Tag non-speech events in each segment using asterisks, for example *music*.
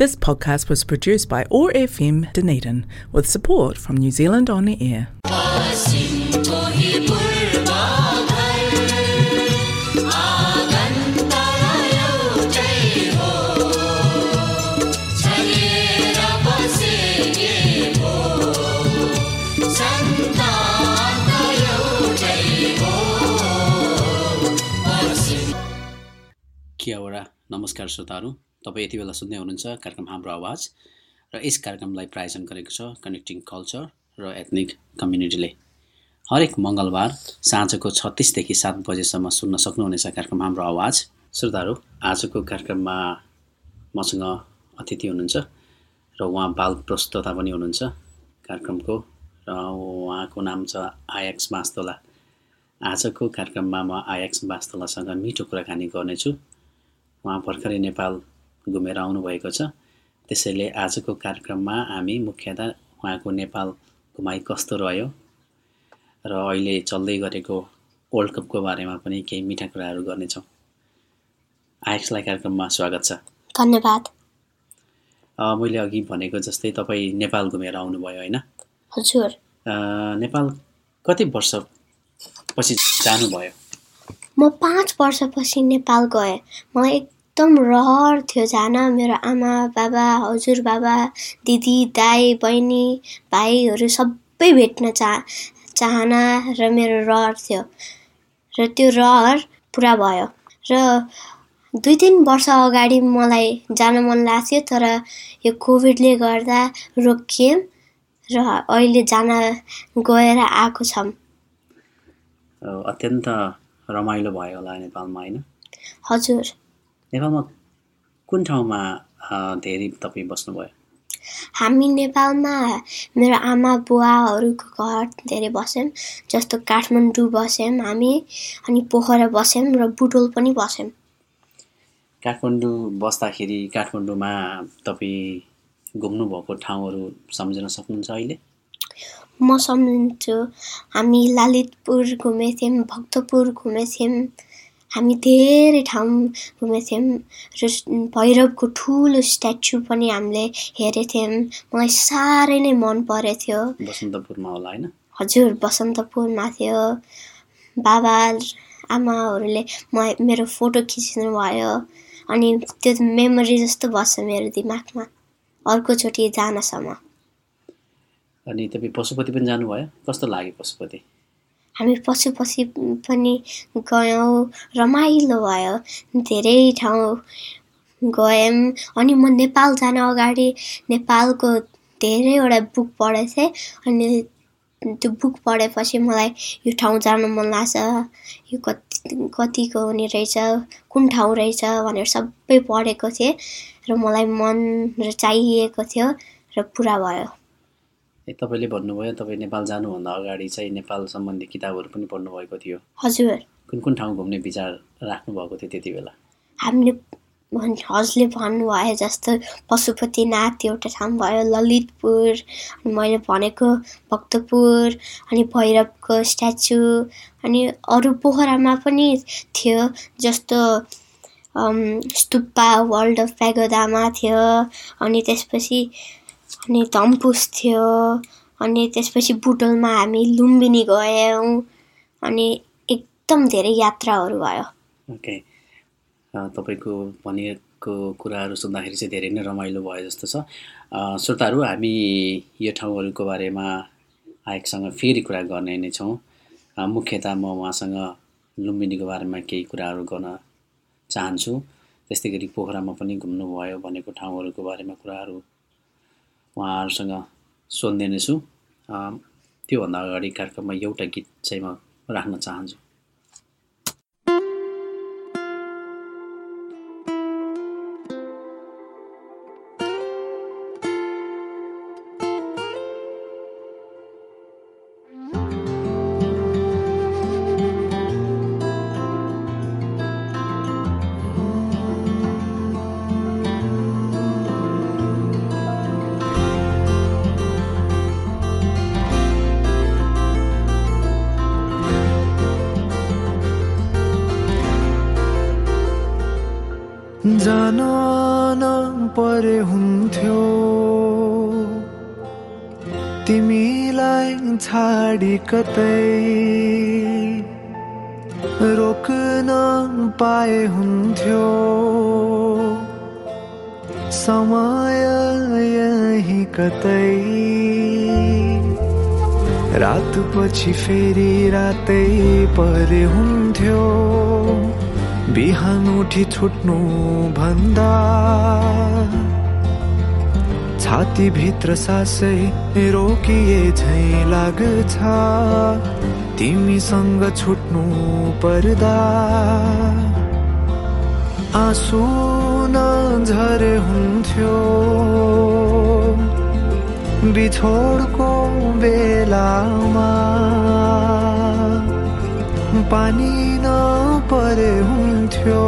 This podcast was produced by OAR FM Dunedin with support from New Zealand On the Air. कियावरा नमस्कार श्रोताहरू तपाईँ यति बेला सुन्दै हुनुहुन्छ कार्यक्रम हाम्रो आवाज र यस कार्यक्रमलाई प्रायोजन गरेको छ कनेक्टिङ कल्चर र एथनिक कम्युनिटीले हरेक मङ्गलबार साँझको छत्तिसदेखि सात बजेसम्म सुन्न सक्नुहुनेछ कार्यक्रम हाम्रो आवाज। श्रोताहरू आजको कार्यक्रममा मसँग अतिथि हुनुहुन्छ र उहाँ बाल प्रस्तोता पनि हुनुहुन्छ कार्यक्रमको र उहाँको नाम छ आयक्स मास्तोला आजको कार्यक्रममा म आयक्स मास्तोलासँग मिठो कुराकानी गर्नेछु। उहाँ भर्खरै नेपाल घुमेर आउनुभएको छ। त्यसैले आजको कार्यक्रममा हामी मुख्यतः उहाँको नेपाल घुमाइ कस्तो रह्यो र अहिले चल्दै गरेको वर्ल्ड कपको बारेमा पनि केही मिठा कुराहरू गर्नेछौँ। आएक्सलाई कार्यक्रममा स्वागत छ। धन्यवाद। मैले अघि भनेको जस्तै तपाईँ नेपाल घुमेर आउनुभयो होइन? हजुर। नेपाल कति वर्षपछि जानुभयो? म पाँच वर्षपछि नेपाल गएँ। मलाई एकदम रहर थियो जान मेरो आमा बाबा हजुरबाबा दिदी दाई बहिनी भाइहरू सबै भेट्न चाह चाहना र मेरो रहर थियो। र त्यो रहर पुरा भयो। र दुई तिन वर्ष अगाडि मलाई जान मन लाग्थ्यो तर यो कोभिडले गर्दा रोकिएँ र अहिले जान गएर आएको छौँ अत्यन्त रमाइलो भयो होला नेपालमा होइन? हजुर। नेपालमा कुन ठाउँमा धेरै तपाईँ बस्नुभयो? हामी नेपालमा मेरो आमा बुवाहरूको घर धेरै बस्यौँ जस्तो काठमाडौँ बस्यौँ हामी अनि पोखरा बस्यौँ र बुटोल पनि बस्यौँ। काठमाडौँ बस्दाखेरि काठमाडौँमा तपाईँ घुम्नुभएको ठाउँहरू सम्झन सक्नुहुन्छ अहिले? म सम्झन्छु हामी ललितपुर घुमेको थियौँ भक्तपुर घुमेको थियौँ हामी धेरै ठाउँ घुमेको थियौँ र भैरवको ठुलो स्ट्याचु पनि हामीले हेरेको थियौँ। मलाई साह्रै नै मन परेको थियो। बसन्तपुरमा होला होइन? हजुर बसन्तपुरमा थियो। बाबा आमाहरूले म मेरो फोटो खिच्नु भयो अनि त्यो मेमोरी जस्तो बस्छ मेरो दिमागमा अर्कोचोटि जानसम्म अनि तपाईँ पशुपति पनि जानुभयो? कस्तो लाग्यो पशुपति? हामी पशुपति पनि गयौँ रमाइलो भयो। धेरै ठाउँ गयौँ। अनि म नेपाल जान अगाडि नेपालको धेरैवटा बुक पढेको थिएँ अनि त्यो बुक पढेपछि मलाई यो ठाउँ जानु मन लाग्छ। यो कति कतिको हुने रहेछ कुन ठाउँ रहेछ भनेर सबै पढेको थिएँ। र मलाई मन र चाहिएको थियो र पुरा भयो। तपाईँले भन्नुभयो तपाईँ नेपाल जानुभन्दा अगाडि चाहिँ नेपाल सम्बन्धी किताबहरू पनि पढ्नुभएको थियो। हजुर। कुन कुन ठाउँ घुम्ने विचार राख्नुभएको थियो त्यति बेला? हामीले हजुरले भन्नुभयो जस्तो पशुपतिनाथ एउटा ठाउँ भयो ललितपुर अनि मैले भनेको भक्तपुर अनि भैरवको स्ट्याचु अनि अरू पोखरामा पनि थियो जस्तो स्तुप्पा वर्ल्ड अफ पेगोदामा थियो अनि त्यसपछि अनि धम्पुस थियो अनि त्यसपछि बुटोलमा हामी लुम्बिनी गयौँ अनि एकदम धेरै यात्राहरू भयो। ओके। तपाईँको भनेको कुराहरू सुन्दाखेरि चाहिँ धेरै नै रमाइलो भयो जस्तो छ। श्रोताहरू हामी यो ठाउँहरूको बारेमा आएकसँग फेरि कुरा गर्ने नै छौँ। मुख्यतः म उहाँसँग लुम्बिनीको बारेमा केही कुराहरू गर्न चाहन्छु। त्यस्तै गरी पोखरामा पनि घुम्नुभयो भनेको ठाउँहरूको बारेमा कुराहरू उहाँहरूसँग सोध्ने नै छु। त्योभन्दा अगाडि कार्यक्रममा एउटा गीत चाहिँ म राख्न चाहन्छु। परे हुन्थ्यो। तिमीलाई छाडी कतै रोक्न पाए हुन्थ्यो। समय यही कतै। रात पछि फेरि रातै परे हुन्थ्यो। बिहान उठी छुट्नु भन्दा छातीभित्र सासै रोकिए झै लाग्छ। तिमीसँग छुट्नु पर्दा आँसु झरे हुन्थ्यो। बिछोडको बेलामा पानी नपरे हुन्थ्यो।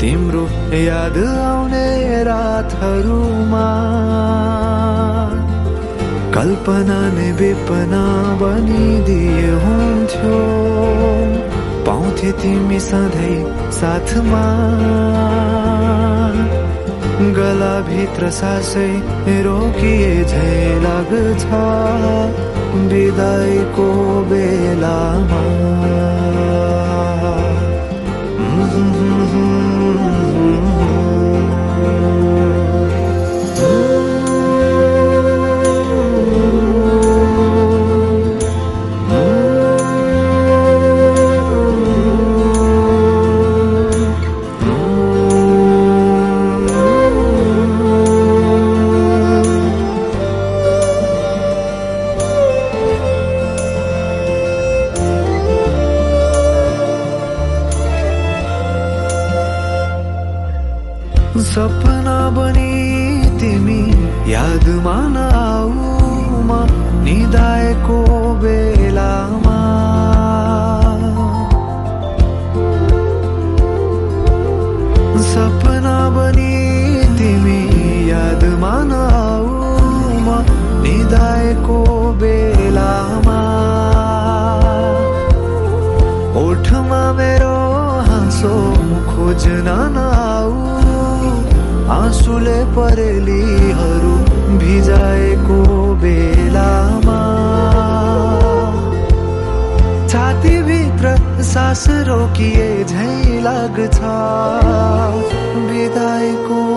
तिम्रो याद आउने रातहरूमा कल्पना नै बेपना बनिदिए हुन्थ्यो। पाउँथे तिमी सधैँ साथमा। गलाभित्र सासै रोकिए झै लाग्छ। विदाईको बेलामा सपना निदाएको बेलामा ओठमा मेरो हाँसो खोज्न नआऊ। आँसुले परेलीहरू भिजाएको बेलामा छातीभित्र सास रोकिए झै लाग्छ। बिदाईको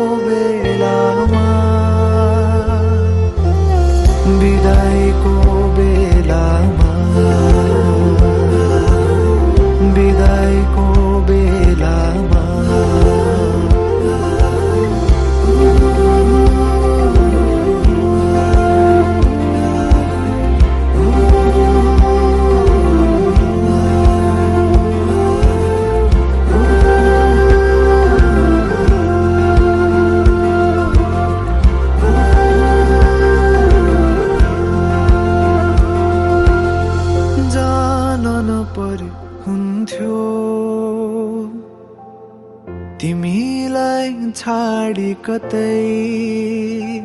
कतै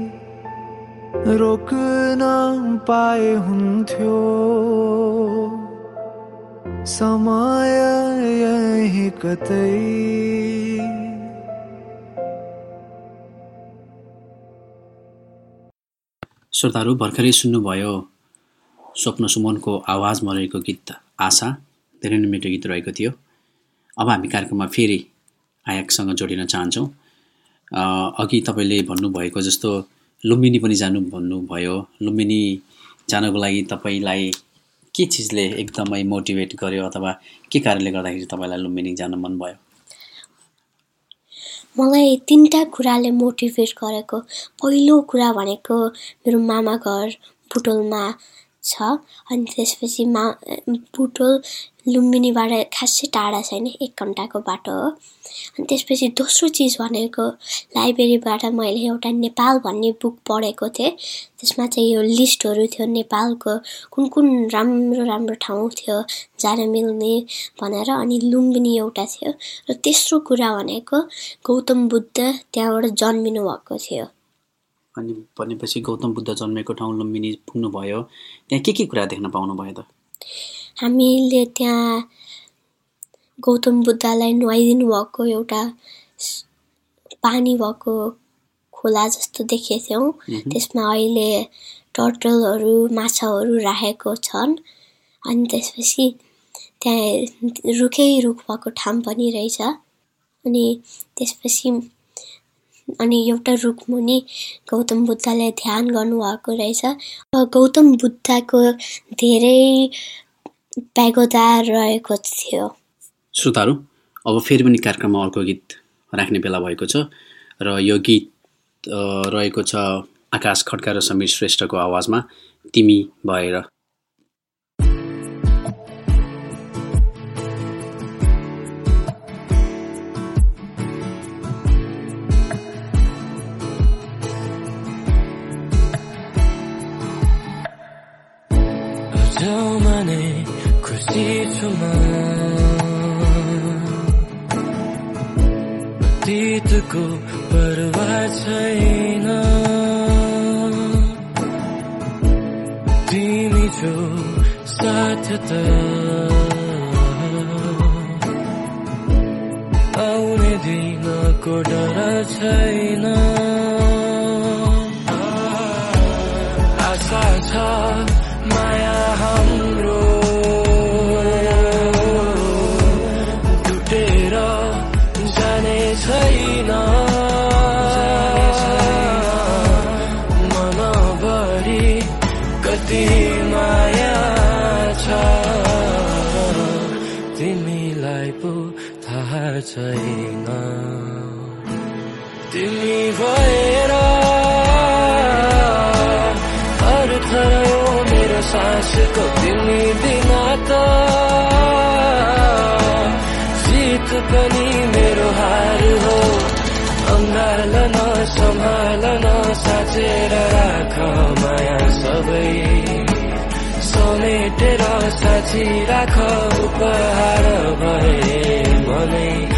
रोक्न पाए हुन्थ्यो समय यही कतै श्रोताहरू भर्खरै सुन्नुभयो स्वप्न सुमनको आवाजमा रहेको गीत आशा। धेरै नै मिठो गीत रहेको थियो। अब हामी कार्यक्रममा फेरि आयकसँग जोडिन चाहन्छौँ। अघि तपाईँले भन्नुभएको जस्तो लुम्बिनी पनि जानु भन्नुभयो। लुम्बिनी जानको लागि तपाईँलाई के चिजले एकदमै मोटिभेट गर्यो अथवा के कारणले गर्दाखेरि तपाईँलाई लुम्बिनी जान मन भयो? मलाई तिनवटा कुराले मोटिभेट गरेको पहिलो कुरा भनेको मेरो मामा घर बुटोलमा छ। अनि त्यसपछि मा बुटोल लुम्बिनीबाट खासै टाढा छैन एक घन्टाको बाटो हो। अनि त्यसपछि दोस्रो चिज भनेको लाइब्रेरीबाट मैले एउटा नेपाल भन्ने बुक पढेको थिएँ। त्यसमा चाहिँ यो लिस्टहरू थियो नेपालको कुन कुन राम्रो राम्रो ठाउँ थियो जान मिल्ने भनेर। अनि लुम्बिनी एउटा थियो। र तेस्रो कुरा भनेको गौतम बुद्ध त्यहाँबाट जन्मिनु भएको थियो। अनि भनेपछि गौतम बुद्ध जन्मेको ठाउँ लुम्बिनी पुग्नुभयो। त्यहाँ के के कुरा देख्न पाउनुभयो त? हामीले त्यहाँ गौतम बुद्धलाई नुहाइदिनु भएको एउटा पानी भएको खोला जस्तो देखेथ्यौँ त्यसमा अहिले टर्टलहरू माछाहरू राखेको छन्। अनि त्यसपछि त्यहाँ रुखै रुख भएको ठाउँ पनि रहेछ। अनि त्यसपछि अनि एउटा रुखमुनि गौतम बुद्धले ध्यान गर्नुभएको रहेछ। गौतम बुद्धको धेरै प्यागोदार रहेको थियो। श्रोताहरू अब फेरि पनि कार्यक्रममा अर्को गीत राख्ने बेला भएको छ र यो गीत रहेको छ आकाश खड्का र समीर श्रेष्ठको आवाजमा तिमी भएर। अतीतको परवाह छैन। तिमी जो साथ त आउने दिनको डर छैन। छैन। तिमी भएर अर्थ मेरो सासको तिमी बिना त जित पनि मेरो हार हो। अङ्गाल न सम्हाल न साँचेर राख माया सबै। समेटेर साँची राख उपहार भए मनै।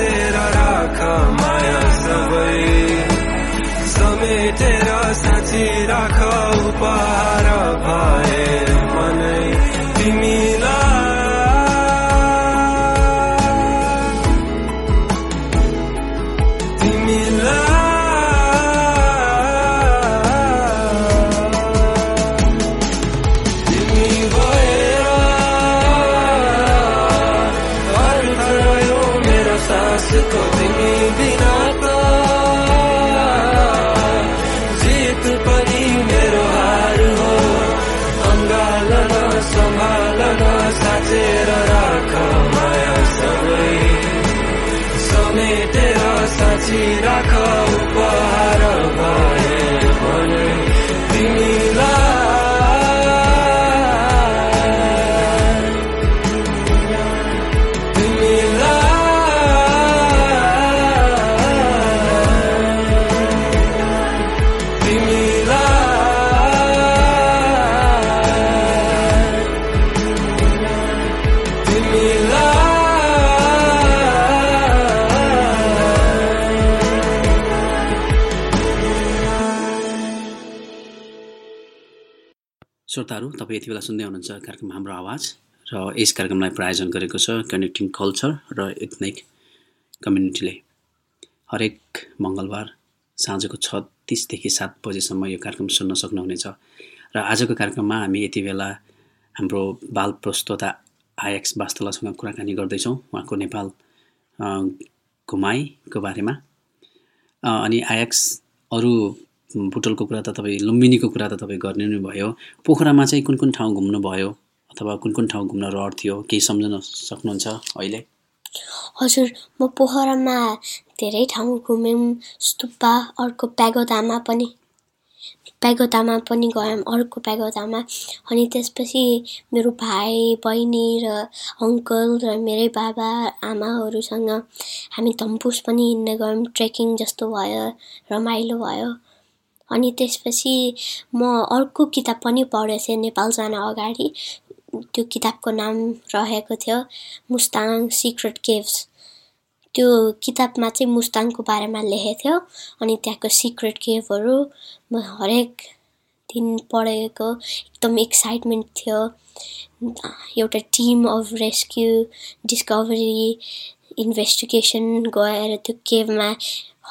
साँचेर राख माया सबै समेटेर साँची राख उपहार। श्रोताहरू तपाईँ यति बेला सुन्दै हुनुहुन्छ कार्यक्रम हाम्रो आवाज र यस कार्यक्रमलाई प्रायोजन गरेको छ कनेक्टिङ कल्चर र एथनिक कम्युनिटीले हरेक मङ्गलबार साँझको छ तिसदेखि सात बजेसम्म यो कार्यक्रम सुन्न सक्नुहुनेछ र आजको कार्यक्रममा हामी यति बेला हाम्रो बाल प्रस्तोता आयक्स वास्तलासँग कुराकानी गर्दैछौँ। उहाँको नेपाल घुमाइको बारेमा। अनि आयक्स अरू बुटलको कुरा त तपाईँ लुम्बिनीको कुरा त तपाईँ गर्ने नै भयो। पोखरामा चाहिँ कुन कुन ठाउँ घुम्नुभयो अथवा कुन कुन ठाउँ घुम्न रहर थियो? केही सम्झन सक्नुहुन्छ अहिले? हजुर म पोखरामा धेरै ठाउँ घुम्यौँ स्तुपा अर्को प्यागोदामा पनि। प्यागोदामा पनि गयौँ अर्को प्यागोदामा। अनि त्यसपछि मेरो भाइ बहिनी र अङ्कल र मेरै बाबा आमाहरूसँग हामी धम्पुस पनि हिँड्न गयौँ। ट्रेकिङ जस्तो भयो रमाइलो भयो। अनि त्यसपछि म अर्को किताब पनि पढेको थिएँ नेपाल जान अगाडि। त्यो किताबको नाम रहेको थियो मुस्ताङ सिक्रेट केभ्स। त्यो किताबमा चाहिँ मुस्ताङको बारेमा लेखेको थियो अनि त्यहाँको सिक्रेट केभहरू म हरेक दिन पढेको। एकदम एक्साइटमेन्ट थियो। एउटा team of rescue discovery investigation गएर त्यो केभमा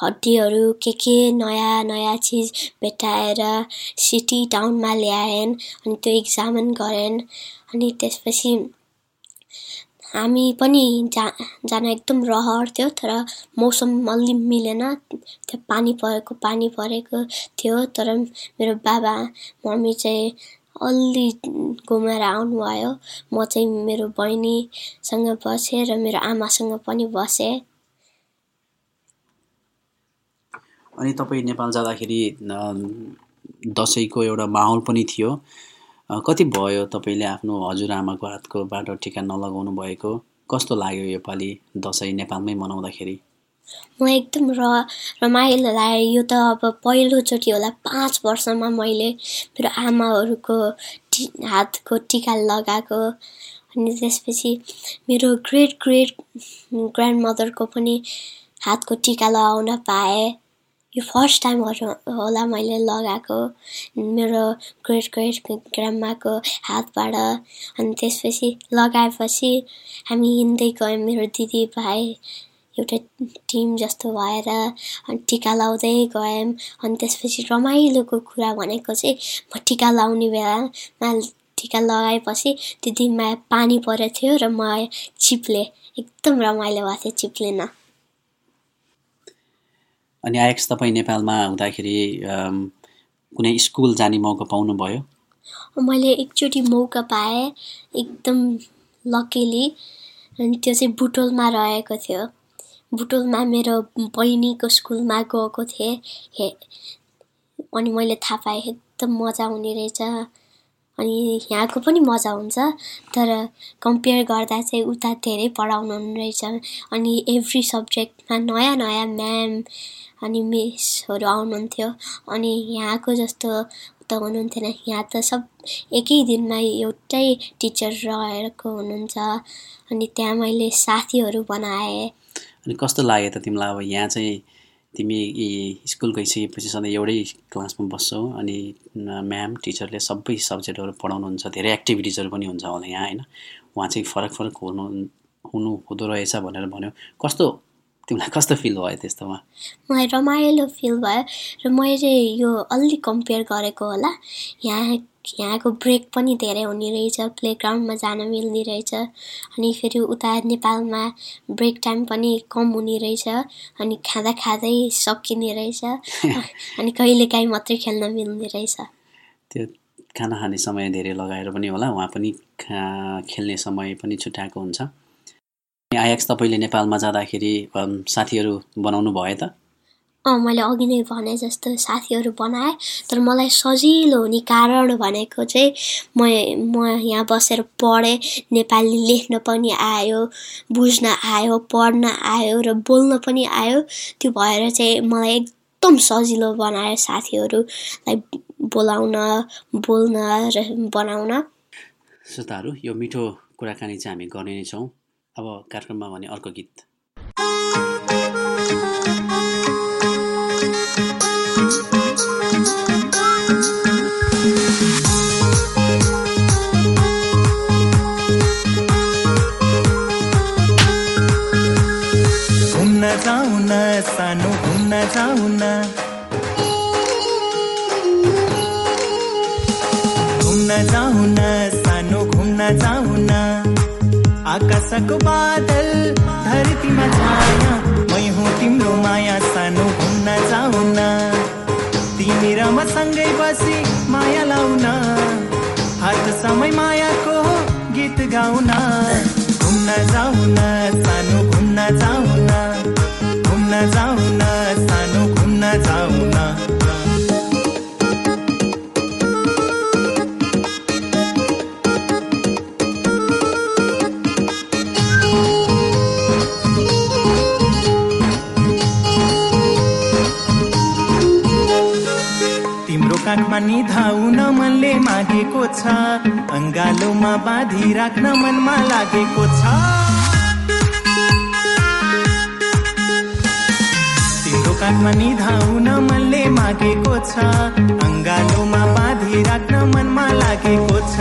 हड्डीहरू के के नयाँ नयाँ चिज भेटाएर सिटी टाउनमा ल्याएन् अनि त्यो इक्जामिन गरेन्। अनि त्यसपछि हामी पनि जा जान एकदम रहर थियो तर मौसम अलि मिलेन। त्यो पानी परेको पानी परेको थियो तर मेरो बाबा मम्मी चाहिँ अलि घुमेर आउनुभयो। म चाहिँ मेरो बहिनीसँग बसेँ र मेरो आमासँग पनि बसेँ। अनि तपाईँ नेपाल जाँदाखेरि दसैँको एउटा माहौल पनि थियो। कति भयो तपाईँले आफ्नो हजुरआमाको हातको बाटो टिका नलगाउनु भएको? कस्तो लाग्यो योपालि दसैँ नेपालमै मनाउँदाखेरि? म एकदम र रमाइलो लाग्यो यो त अब पहिलोचोटि होला पाँच वर्षमा मैले मेरो आमाहरूको टि हातको टिका लगाएको। अनि त्यसपछि मेरो ग्रेट ग्रेट ग्रान्ड मदरको पनि हातको टिका लगाउन पाएँ। यो फर्स्ट टाइम होला मैले लगाएको मेरो ग्रेट ग्रेट ग्राम्माको हातबाट। अनि त्यसपछि लगाएपछि हामी हिँड्दै गयौँ मेरो दिदी भाइ एउटा टिम जस्तो भएर। अनि टिका लाउँदै गयौँ। अनि त्यसपछि रमाइलोको कुरा भनेको चाहिँ म टिका लाउने बेलामा टिका लगाएपछि त्यो दिनमा पानी परेको थियो र म चिप्लेँ एकदम रमाइलो भएको थियो चिप्लिन। अनि आएक्स तपाईँ नेपालमा हुँदाखेरि कुनै स्कुल जाने मौका पाउनुभयो? मैले एकचोटि मौका पाएँ एकदम लकिली अनि त्यो चाहिँ बुटोलमा रहेको थियो। बुटोलमा मेरो बहिनीको स्कुलमा गएको थिएँ। हे अनि मैले थाहा पाएँ एकदम मजा हुने रहेछ। अनि यहाँको पनि मजा हुन्छ तर कम्पेयर गर्दा चाहिँ उता धेरै पढाउनु रहेछ। अनि एभ्री सब्जेक्टमा नयाँ नयाँ म्याम अनि मिसहरू आउनुहुन्थ्यो अनि यहाँको जस्तो त हुनुहुन्थेन यहाँ त सब एकै दिनमा एउटै टिचर रहेको हुनुहुन्छ अनि त्यहाँ मैले साथीहरू बनाएँ अनि कस्तो लाग्यो त तिमीलाई? अब यहाँ चाहिँ तिमी स्कुल गइसकेपछि सधैँ एउटै क्लासमा बस्छौ अनि म्याम टिचरले सबै सब्जेक्टहरू पढाउनुहुन्छ धेरै एक्टिभिटिजहरू पनि हुन्छ होला यहाँ होइन? उहाँ चाहिँ फरक फरक हुनु हुनु हुँदो रहेछ भनेर भन्यो। कस्तो तिमीलाई कस्तो फिल भयो त्यस्तोमा मलाई रमाइलो फिल भयो र मैले यो अलि कम्पेयर गरेको होला। यहाँ यहाँको ब्रेक पनि धेरै हुने रहेछ प्लेग्राउन्डमा जान मिल्ने रहेछ अनि फेरि उता नेपालमा ब्रेक टाइम पनि कम हुने रहेछ अनि खाँदा खाँदै सकिने रहेछ *laughs* अनि कहिलेकाहीँ मात्रै खेल्न मिल्ने रहेछ। त्यो खाना खाने समय धेरै लगाएर पनि होला उहाँ पनि खेल्ने समय पनि छुट्याएको हुन्छ। आयाक्स तपाईँले नेपालमा जाँदाखेरि साथीहरू बनाउनु भयो त? अँ मैले अघि नै भने जस्तो साथीहरू बनाएँ तर मलाई सजिलो हुने कारण भनेको चाहिँ म म यहाँ बसेर पढेँ नेपाली लेख्न पनि आयो बुझ्न आयो पढ्न आयो र बोल्न पनि आयो। त्यो भएर चाहिँ मलाई एकदम सजिलो बनायो साथीहरूलाई बोलाउन बोल्न र बनाउन। श्रोताहरू यो मिठो कुराकानी चाहिँ हामी गर्ने नै छौँ। अब कार्यक्रममा भने अर्को गीत। जाऊ न सानो घुम्न जाऊ घुम्न जाऊ आकाशको बादल धरतीमा छाया। मै हुँ तिम्रो माया सानो घुम्न जाउँ न तिमी र म बसी माया लाउन। हात समय मायाको गीत गाउन। घुम्न जाउन सानो घुम्न जाउन घुम्न जाउन सानो घुम्न जाउन काखमा निधाउन मनले मागेको छ। अङ्गालोमा बाँधी राख्न मनमा लागेको छ। तिम्रो काखमा निधाउन मनले मागेको छ। अङ्गालोमा बाँधी राख्न मनमा लागेको छ।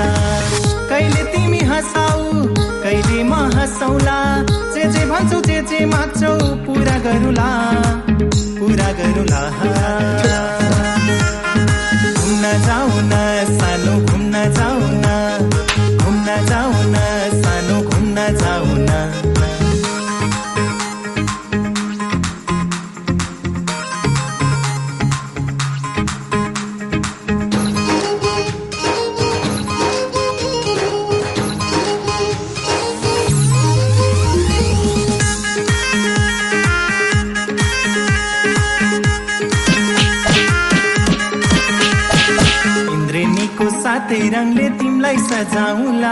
कहिले तिमी हँसाउ कहिले म हँसौला। जे जे भन्छौ जे जे माग्छौ पुरा गरुला पुरा गरुला। घुम्न जाउन सानो घुम्न जाउन घुम्न जाउन सानो घुम्न जाउन। इन्द्रेणीको साथै रङले तिमीलाई सजाउला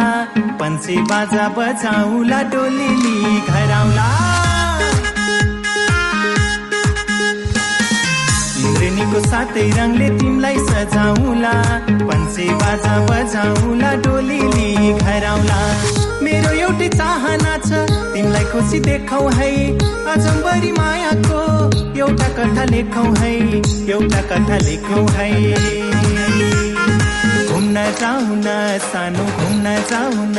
पन्छे बाजा बजाउला डोली लिई घर आउला इन्द्रेणीको साथै रङले तिमीलाई सजाउला पन्छे बाजा बजाउला डोली लिई घर आउला मेरो एउटै चाहना छ तिमीलाई खुसी देखाउ है। अजम्बरी मायाको एउटा कथा लेखौ है एउटा कथा लेखौ है। घुम्न जाउन सानो घुम्न जाउन।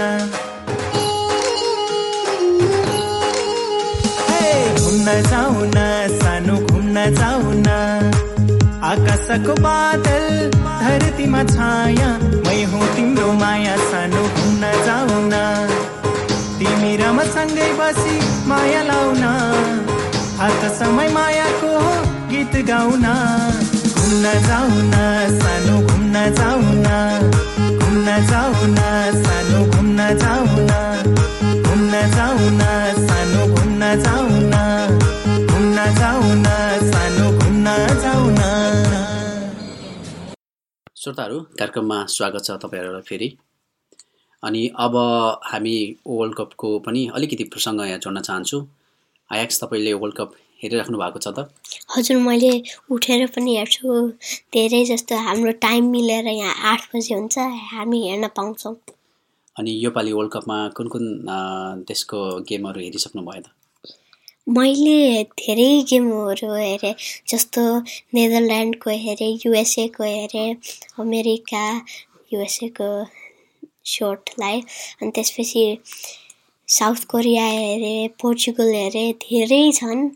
घुम्न सानो घुम्न जाउन। आकाशको बादल धरतीमा छाया मै हुँ तिम्रो माया सानो घुम्न जाउन। तिमी र सँगै बसी माया लाउन। हात समय मायाको गीत गाउन। घुम्न जाउन सानो घुम्न जाउन। घुम्न जाउन सानो घुम्न जाउन। घुम्न जाउन सानो घुम्न जाउन। घुम्न जाउन सानो घुम्न जाउन। श्रोताहरू कार्यक्रममा स्वागत छ तपाईँहरूलाई फेरि। अनि अब हामी वर्ल्ड कपको पनि अलिकति प्रसङ्ग यहाँ जोड्न चाहन्छु। आयाक्स तपाईँले वर्ल्ड कप हेरिराख्नु भएको छ त? हजुर मैले उठेर पनि हेर्छु। धेरै जस्तो हाम्रो टाइम मिलेर यहाँ आठ बजे हुन्छ हामी हेर्न पाउँछौँ। अनि योपालि वर्ल्ड कपमा कुन कुन देशको गेमहरू हेरिसक्नु भयो त? मैले धेरै गेमहरू हेरेँ जस्तो नेदरल्यान्डको हेरेँ युएसएको हेरेँ अमेरिका युएसएको सोटलाई अनि त्यसपछि साउथ कोरिया हेरेँ पोर्चुगल हेरेँ धेरै छन्।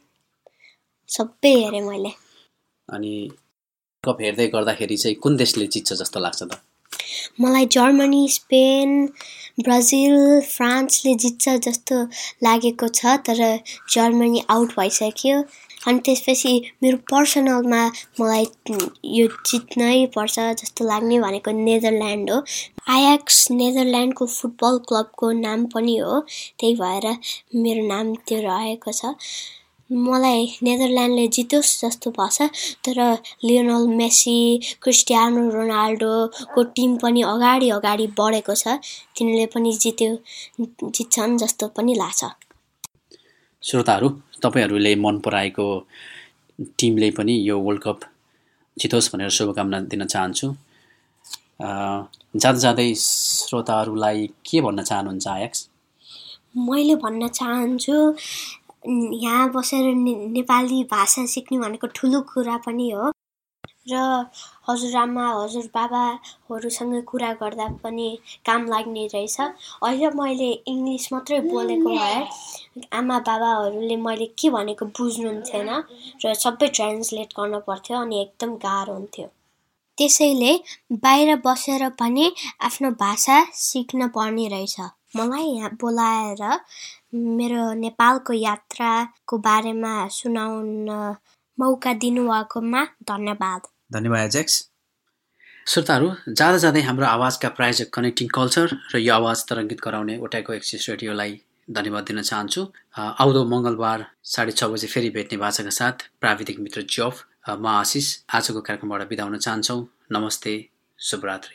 सबै हेरेँ मैले। अनि कप हेर्दै गर्दाखेरि चाहिँ कुन देशले जित्छ जस्तो लाग्छ त? मलाई जर्मनी स्पेन ब्राजिल फ्रान्सले जित्छ जस्तो लागेको छ तर जर्मनी आउट भइसक्यो। अनि त्यसपछि मेरो पर्सनलमा मलाई यो जित्नै पर्छ जस्तो लाग्ने भनेको नेदरल्यान्ड हो। आयाक्स नेदरल्यान्डको फुटबल क्लबको नाम पनि हो त्यही भएर मेरो नाम त्यो रहेको छ। मलाई नेदरल्यान्डले जितोस् जस्तो पर्छ तर लियोनल मेसी क्रिस्टियानो रोनाल्डोको टिम पनि अगाडि अगाडि बढेको छ तिनीले पनि जित्यो जित्छन् जस्तो पनि लाग्छ। श्रोताहरू तपाईँहरूले मन पराएको टिमले पनि यो वर्ल्ड कप जितोस् भनेर शुभकामना दिन चाहन्छु। जाँदा जाँदै श्रोताहरूलाई के भन्न चाहनुहुन्छ आयाक्स? मैले भन्न चाहन्छु यहाँ बसेर ने नेपाली भाषा सिक्ने भनेको ठुलो कुरा पनि हो। र हजुरआमा हजुरबाबाहरूसँग कुरा गर्दा पनि काम लाग्ने रहेछ। अहिले मैले इङ्ग्लिस मात्रै बोलेको भए आमा बाबाहरूले मैले के भनेको बुझ्नुहुन्थेन र सबै ट्रान्सलेट गर्नु पर्थ्यो अनि एकदम गाह्रो हुन्थ्यो। त्यसैले बाहिर बसेर पनि आफ्नो भाषा सिक्न पर्ने रहेछ। मलाई यहाँ बोलाएर मेरो नेपालको यात्राको बारेमा सुनाउन मौका दिनुभएकोमा धन्यवाद। धन्यवाद जेक्स श्रोताहरू जाँदा जाँदै हाम्रो आवाजका प्रायोजक कनेक्टिङ कल्चर र यो आवाज तरङ्गित गराउने ओटाइको एक्सिस रेडियोलाई धन्यवाद दिन चाहन्छु। आउँदो मङ्गलबार साढे छ बजे फेरि भेट्ने भाषाका साथ प्राविधिक मित्र जफ म आशिष। आजको कार्यक्रमबाट बिदा हुन चाहन्छौँ। नमस्ते शुभरात्रि।